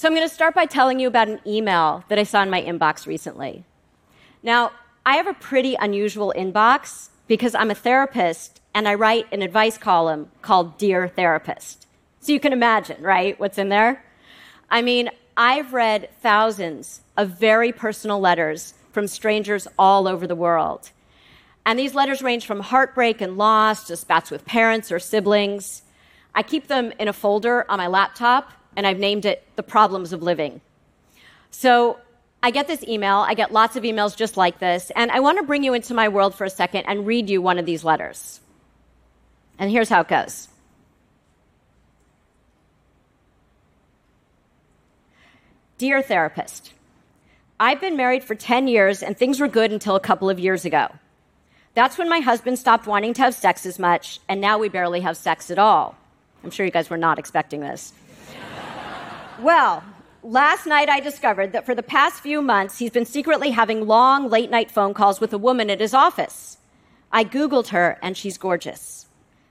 So I'm going to start by telling you about an email that I saw in my inbox recently. Now, I have a pretty unusual inbox because I'm a therapist and I write an advice column called Dear Therapist. So you can imagine, right, what's in there? I mean, I've read thousands of very personal letters from strangers all over the world. And these letters range from heartbreak and loss to spats with parents or siblings. I keep them in a folder on my laptop, and I've named it The Problems of Living. So I get this email, I get lots of emails just like this, and I want to bring you into my world for a second and read you one of these letters. And here's how it goes Dear therapist, I've been married for 10 years and things were good until a couple of years ago. That's when my husband stopped wanting to have sex as much, and now we barely have sex at all. I'm sure you guys were not expecting this. Well, last night I discovered that for the past few months, he's been secretly having long late night phone calls with a woman at his office. I Googled her, and she's gorgeous.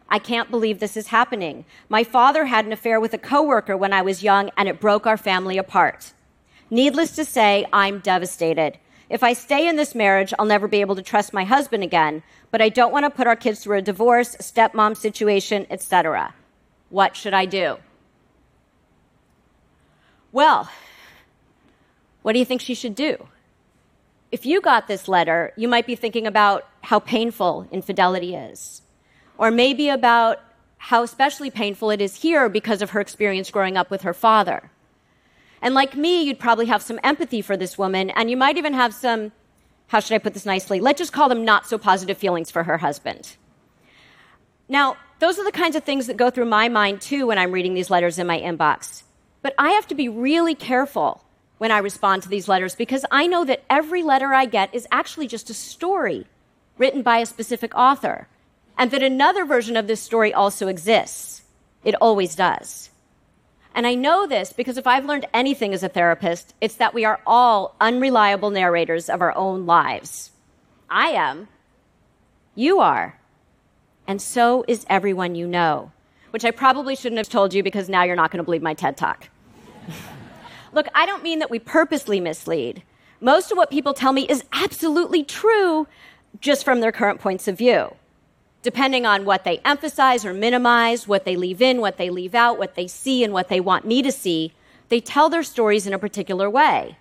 I can't believe this is happening. My father had an affair with a coworker when I was young, and it broke our family apart. Needless to say, I'm devastated. If I stay in this marriage, I'll never be able to trust my husband again, but I don't want to put our kids through a divorce, stepmom situation, etc. What should I do? Well, what do you think she should do? If you got this letter, you might be thinking about how painful infidelity is, or maybe about how especially painful it is here because of her experience growing up with her father. And like me, you'd probably have some empathy for this woman, and you might even have some, how should I put this nicely? Let's just call them not so positive feelings for her husband. Now, those are the kinds of things that go through my mind too when I'm reading these letters in my inbox. But I have to be really careful when I respond to these letters because I know that every letter I get is actually just a story written by a specific author, and that another version of this story also exists. It always does. And I know this because if I've learned anything as a therapist, it's that we are all unreliable narrators of our own lives. I am. You are. And so is everyone you know, which I probably shouldn't have told you because now you're not going to believe my TED talk. Look, I don't mean that we purposely mislead. Most of what people tell me is absolutely true just from their current points of view depending on what they emphasize or minimize, what they leave in, what they leave out, what they see, and what they want me to see, they tell their stories in a particular way.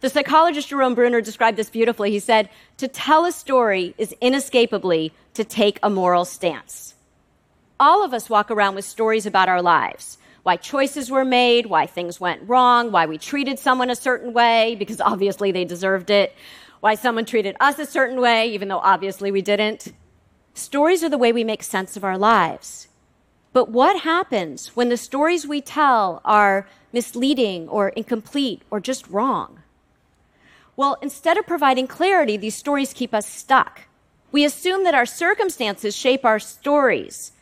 The psychologist Jerome Bruner described this beautifully. He said, To tell a story is inescapably to take a moral stance. All of us walk around with stories about our lives why choices were made, why things went wrong, why we treated someone a certain way, because obviously they deserved it, why someone treated us a certain way, even though obviously we didn't. Stories are the way we make sense of our lives. But what happens when the stories we tell are misleading or incomplete or just wrong? Well, instead of providing clarity, these stories keep us stuck. We assume that our circumstances shape our stories.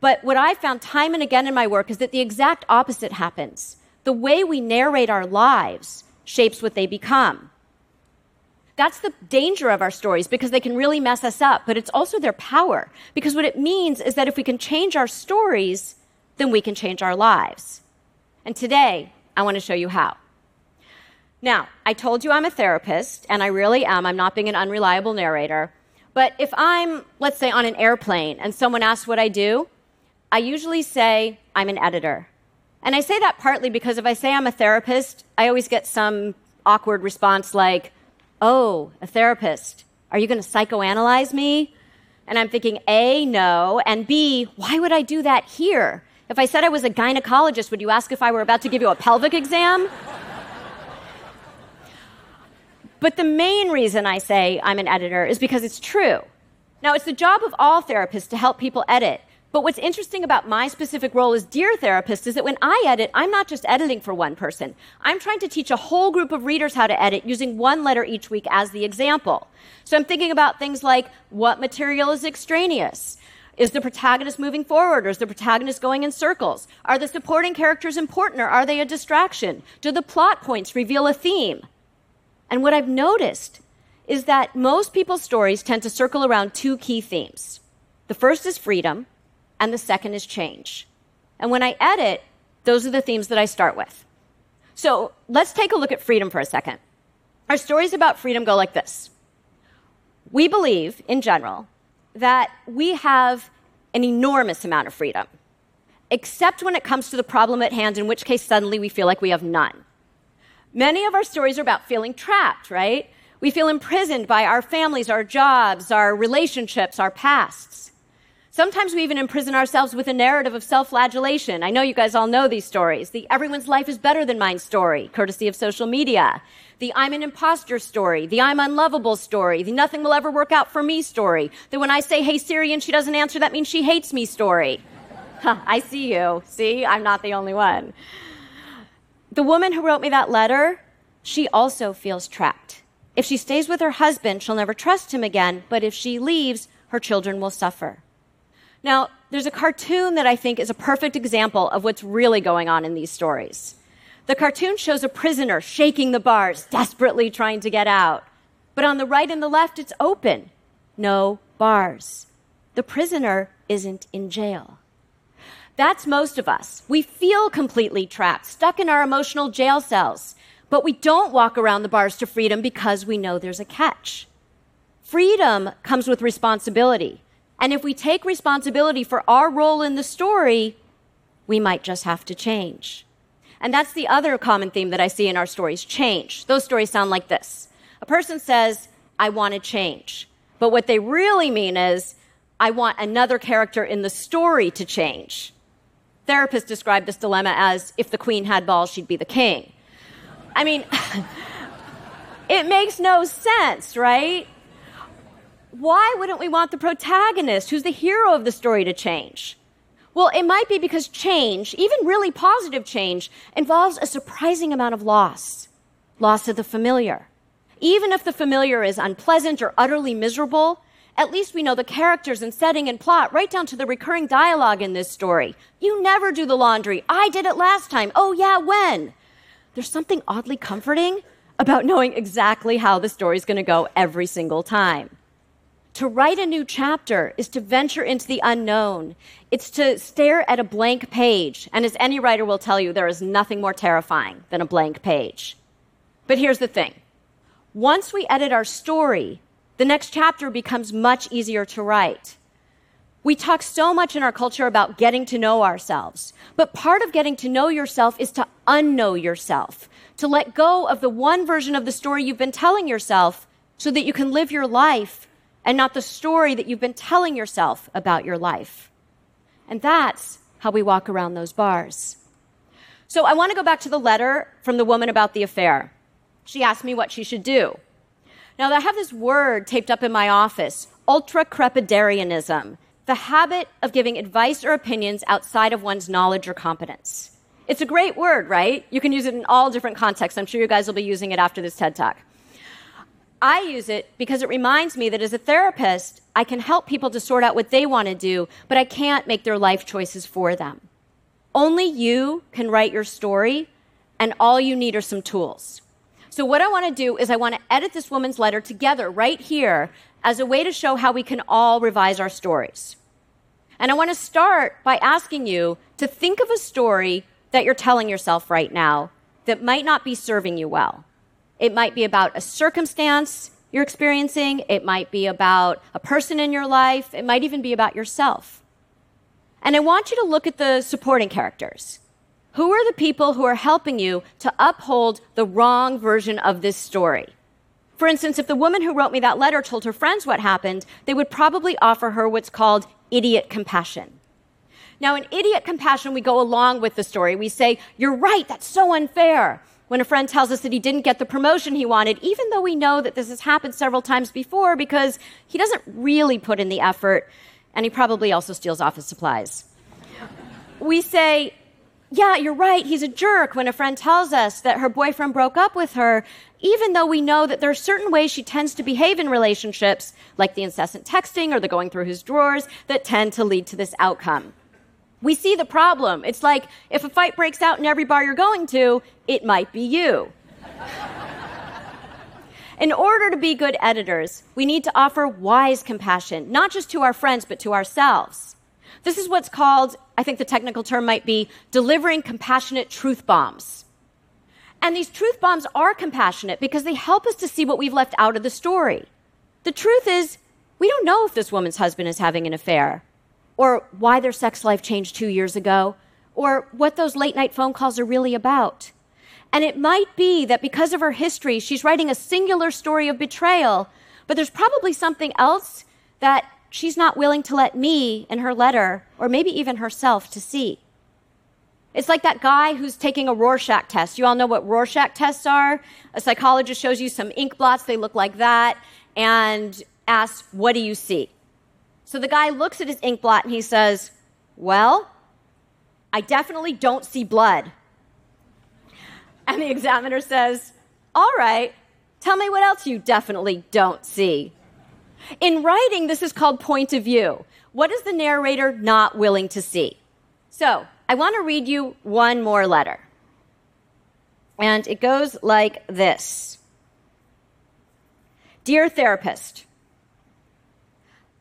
But what I've found time and again in my work is that the exact opposite happens. The way we narrate our lives shapes what they become. That's the danger of our stories because they can really mess us up, but it's also their power. Because what it means is that if we can change our stories, then we can change our lives. And today, I want to show you how. Now, I told you I'm a therapist, and I really am. I'm not being an unreliable narrator. But if I'm, let's say, on an airplane and someone asks what I do, I usually say I'm an editor. And I say that partly because if I say I'm a therapist, I always get some awkward response like, Oh, a therapist. Are you going to psychoanalyze me? And I'm thinking, A, no. And B, why would I do that here? If I said I was a gynecologist, would you ask if I were about to give you a pelvic exam? but the main reason I say I'm an editor is because it's true. Now, it's the job of all therapists to help people edit. But what's interesting about my specific role as Dear Therapist is that when I edit, I'm not just editing for one person. I'm trying to teach a whole group of readers how to edit using one letter each week as the example. So I'm thinking about things like what material is extraneous? Is the protagonist moving forward or is the protagonist going in circles? Are the supporting characters important or are they a distraction? Do the plot points reveal a theme? And what I've noticed is that most people's stories tend to circle around two key themes. The first is freedom, and the second is change. And when I edit, those are the themes that I start with. So let's take a look at freedom for a second. Our stories about freedom go like this We believe, in general, that we have an enormous amount of freedom, except when it comes to the problem at hand, in which case suddenly we feel like we have none. Many of our stories are about feeling trapped, right? We feel imprisoned by our families, our jobs, our relationships, our pasts. Sometimes we even imprison ourselves with a narrative of self flagellation. I know you guys all know these stories. The everyone's life is better than mine story, courtesy of social media. The I'm an imposter story. The I'm unlovable story. The nothing will ever work out for me story. The when I say, hey Siri, and she doesn't answer, that means she hates me story. Huh, I see you. See, I'm not the only one. The woman who wrote me that letter, she also feels trapped. If she stays with her husband, she'll never trust him again, but if she leaves, her children will suffer. Now, there's a cartoon that I think is a perfect example of what's really going on in these stories. The cartoon shows a prisoner shaking the bars, desperately trying to get out. But on the right and the left, it's open. No bars. The prisoner isn't in jail. That's most of us. We feel completely trapped, stuck in our emotional jail cells. But we don't walk around the bars to freedom because we know there's a catch. Freedom comes with responsibility. And if we take responsibility for our role in the story, we might just have to change. And that's the other common theme that I see in our stories change. Those stories sound like this A person says, I want to change. But what they really mean is, I want another character in the story to change. Therapists describe this dilemma as if the queen had balls, she'd be the king. I mean, it makes no sense, right? Why wouldn't we want the protagonist, who's the hero of the story, to change? Well, it might be because change, even really positive change, involves a surprising amount of loss loss of the familiar. Even if the familiar is unpleasant or utterly miserable, at least we know the characters and setting and plot, right down to the recurring dialogue in this story. You never do the laundry. I did it last time. Oh, yeah, when? There's something oddly comforting about knowing exactly how the story's going to go every single time. To write a new chapter is to venture into the unknown. It's to stare at a blank page. And as any writer will tell you, there is nothing more terrifying than a blank page. But here's the thing once we edit our story, the next chapter becomes much easier to write. We talk so much in our culture about getting to know ourselves, but part of getting to know yourself is to unknow yourself, to let go of the one version of the story you've been telling yourself so that you can live your life and not the story that you've been telling yourself about your life. And that's how we walk around those bars. So I want to go back to the letter from the woman about the affair. She asked me what she should do. Now, I have this word taped up in my office ultra crepidarianism, the habit of giving advice or opinions outside of one's knowledge or competence. It's a great word, right? You can use it in all different contexts. I'm sure you guys will be using it after this TED Talk. I use it because it reminds me that as a therapist, I can help people to sort out what they want to do, but I can't make their life choices for them. Only you can write your story, and all you need are some tools. So, what I want to do is, I want to edit this woman's letter together right here as a way to show how we can all revise our stories. And I want to start by asking you to think of a story that you're telling yourself right now that might not be serving you well. It might be about a circumstance you're experiencing, it might be about a person in your life, it might even be about yourself. And I want you to look at the supporting characters. Who are the people who are helping you to uphold the wrong version of this story? For instance, if the woman who wrote me that letter told her friends what happened, they would probably offer her what's called idiot compassion. Now, in idiot compassion, we go along with the story. We say, You're right, that's so unfair when a friend tells us that he didn't get the promotion he wanted, even though we know that this has happened several times before because he doesn't really put in the effort and he probably also steals office supplies. We say, yeah, you're right, he's a jerk when a friend tells us that her boyfriend broke up with her, even though we know that there are certain ways she tends to behave in relationships, like the incessant texting or the going through his drawers, that tend to lead to this outcome we see the problem. It's like if a fight breaks out in every bar you're going to, it might be you. in order to be good editors, we need to offer wise compassion, not just to our friends, but to ourselves. This is what's called, I think the technical term might be, delivering compassionate truth bombs. And these truth bombs are compassionate because they help us to see what we've left out of the story. The truth is, we don't know if this woman's husband is having an affair, or why their sex life changed two years ago, or what those late night phone calls are really about. And it might be that because of her history, she's writing a singular story of betrayal, but there's probably something else that she's not willing to let me in her letter, or maybe even herself, to see. It's like that guy who's taking a Rorschach test. You all know what Rorschach tests are? A psychologist shows you some ink blots, they look like that, and asks, What do you see? So the guy looks at his ink blot and he says, Well, I definitely don't see blood. And the examiner says, All right, tell me what else you definitely don't see. In writing, this is called point of view. What is the narrator not willing to see? So, I want to read you one more letter. And it goes like this Dear therapist,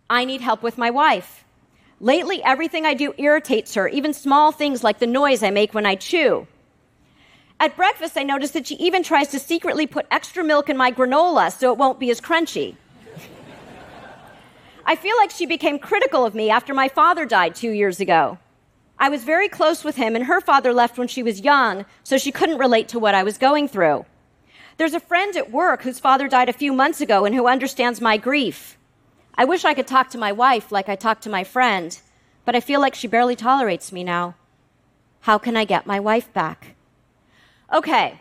I need help with my wife. Lately, everything I do irritates her, even small things like the noise I make when I chew. At breakfast, I notice that she even tries to secretly put extra milk in my granola so it won't be as crunchy. I feel like she became critical of me after my father died two years ago. I was very close with him, and her father left when she was young, so she couldn't relate to what I was going through. There's a friend at work whose father died a few months ago and who understands my grief. I wish I could talk to my wife like I talk to my friend, but I feel like she barely tolerates me now. How can I get my wife back? Okay.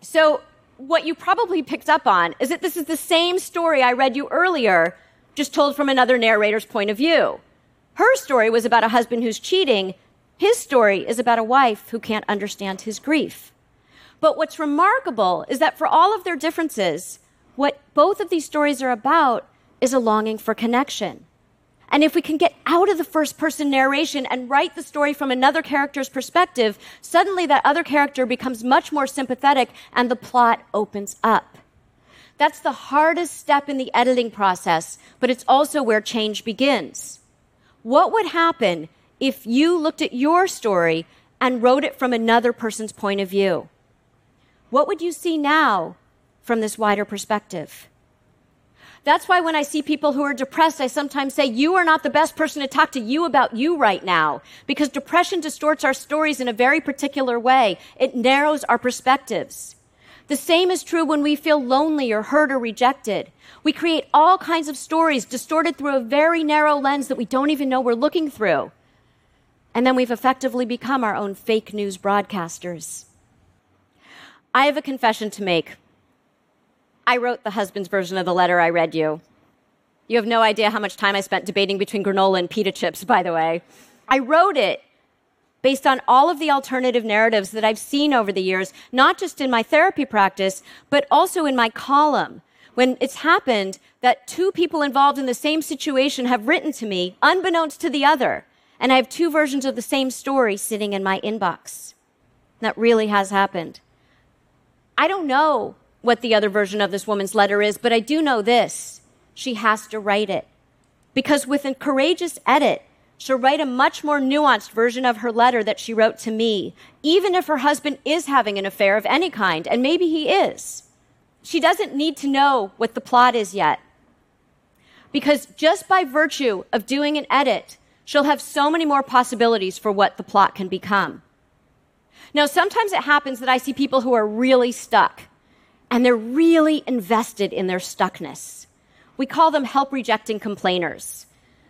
So, what you probably picked up on is that this is the same story I read you earlier, just told from another narrator's point of view. Her story was about a husband who's cheating. His story is about a wife who can't understand his grief. But what's remarkable is that for all of their differences, what both of these stories are about is a longing for connection. And if we can get out of the first person narration and write the story from another character's perspective, suddenly that other character becomes much more sympathetic and the plot opens up. That's the hardest step in the editing process, but it's also where change begins. What would happen if you looked at your story and wrote it from another person's point of view? What would you see now from this wider perspective? That's why when I see people who are depressed, I sometimes say, You are not the best person to talk to you about you right now. Because depression distorts our stories in a very particular way, it narrows our perspectives. The same is true when we feel lonely or hurt or rejected. We create all kinds of stories distorted through a very narrow lens that we don't even know we're looking through. And then we've effectively become our own fake news broadcasters. I have a confession to make. I wrote the husband's version of the letter I read you. You have no idea how much time I spent debating between granola and pita chips, by the way. I wrote it based on all of the alternative narratives that I've seen over the years, not just in my therapy practice, but also in my column. When it's happened that two people involved in the same situation have written to me, unbeknownst to the other, and I have two versions of the same story sitting in my inbox. That really has happened. I don't know what the other version of this woman's letter is, but I do know this. She has to write it. Because with a courageous edit, she'll write a much more nuanced version of her letter that she wrote to me, even if her husband is having an affair of any kind, and maybe he is. She doesn't need to know what the plot is yet. Because just by virtue of doing an edit, she'll have so many more possibilities for what the plot can become. Now, sometimes it happens that I see people who are really stuck and they're really invested in their stuckness. We call them help rejecting complainers.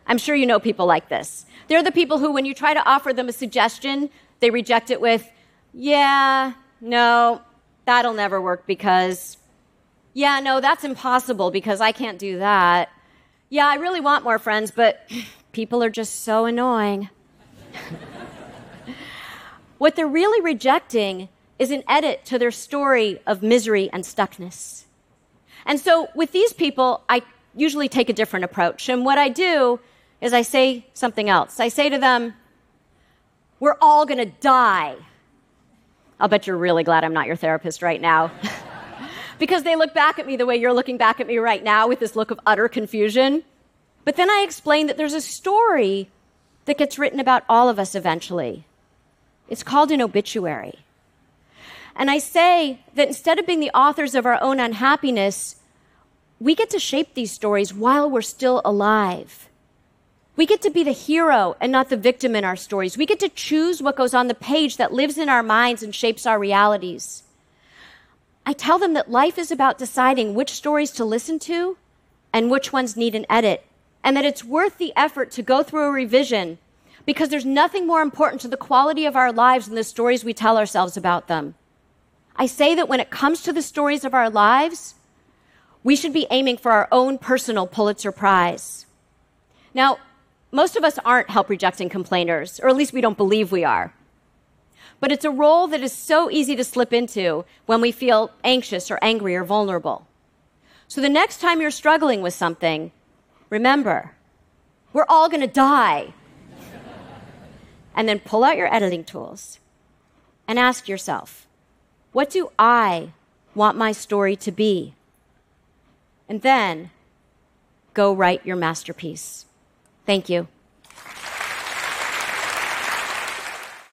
I'm sure you know people like this. They're the people who, when you try to offer them a suggestion, they reject it with, yeah, no, that'll never work because, yeah, no, that's impossible because I can't do that. Yeah, I really want more friends, but people are just so annoying. what they're really rejecting is an edit to their story of misery and stuckness. And so with these people, I usually take a different approach. And what I do is I say something else. I say to them, We're all going to die. I'll bet you're really glad I'm not your therapist right now. because they look back at me the way you're looking back at me right now with this look of utter confusion. But then I explain that there's a story that gets written about all of us eventually. It's called an obituary. And I say that instead of being the authors of our own unhappiness, we get to shape these stories while we're still alive. We get to be the hero and not the victim in our stories. We get to choose what goes on the page that lives in our minds and shapes our realities. I tell them that life is about deciding which stories to listen to and which ones need an edit, and that it's worth the effort to go through a revision because there's nothing more important to the quality of our lives than the stories we tell ourselves about them. I say that when it comes to the stories of our lives, we should be aiming for our own personal Pulitzer Prize. Now, most of us aren't help rejecting complainers, or at least we don't believe we are. But it's a role that is so easy to slip into when we feel anxious or angry or vulnerable. So the next time you're struggling with something, remember, we're all going to die. and then pull out your editing tools and ask yourself, what do I want my story to be? And then go write your masterpiece. Thank you.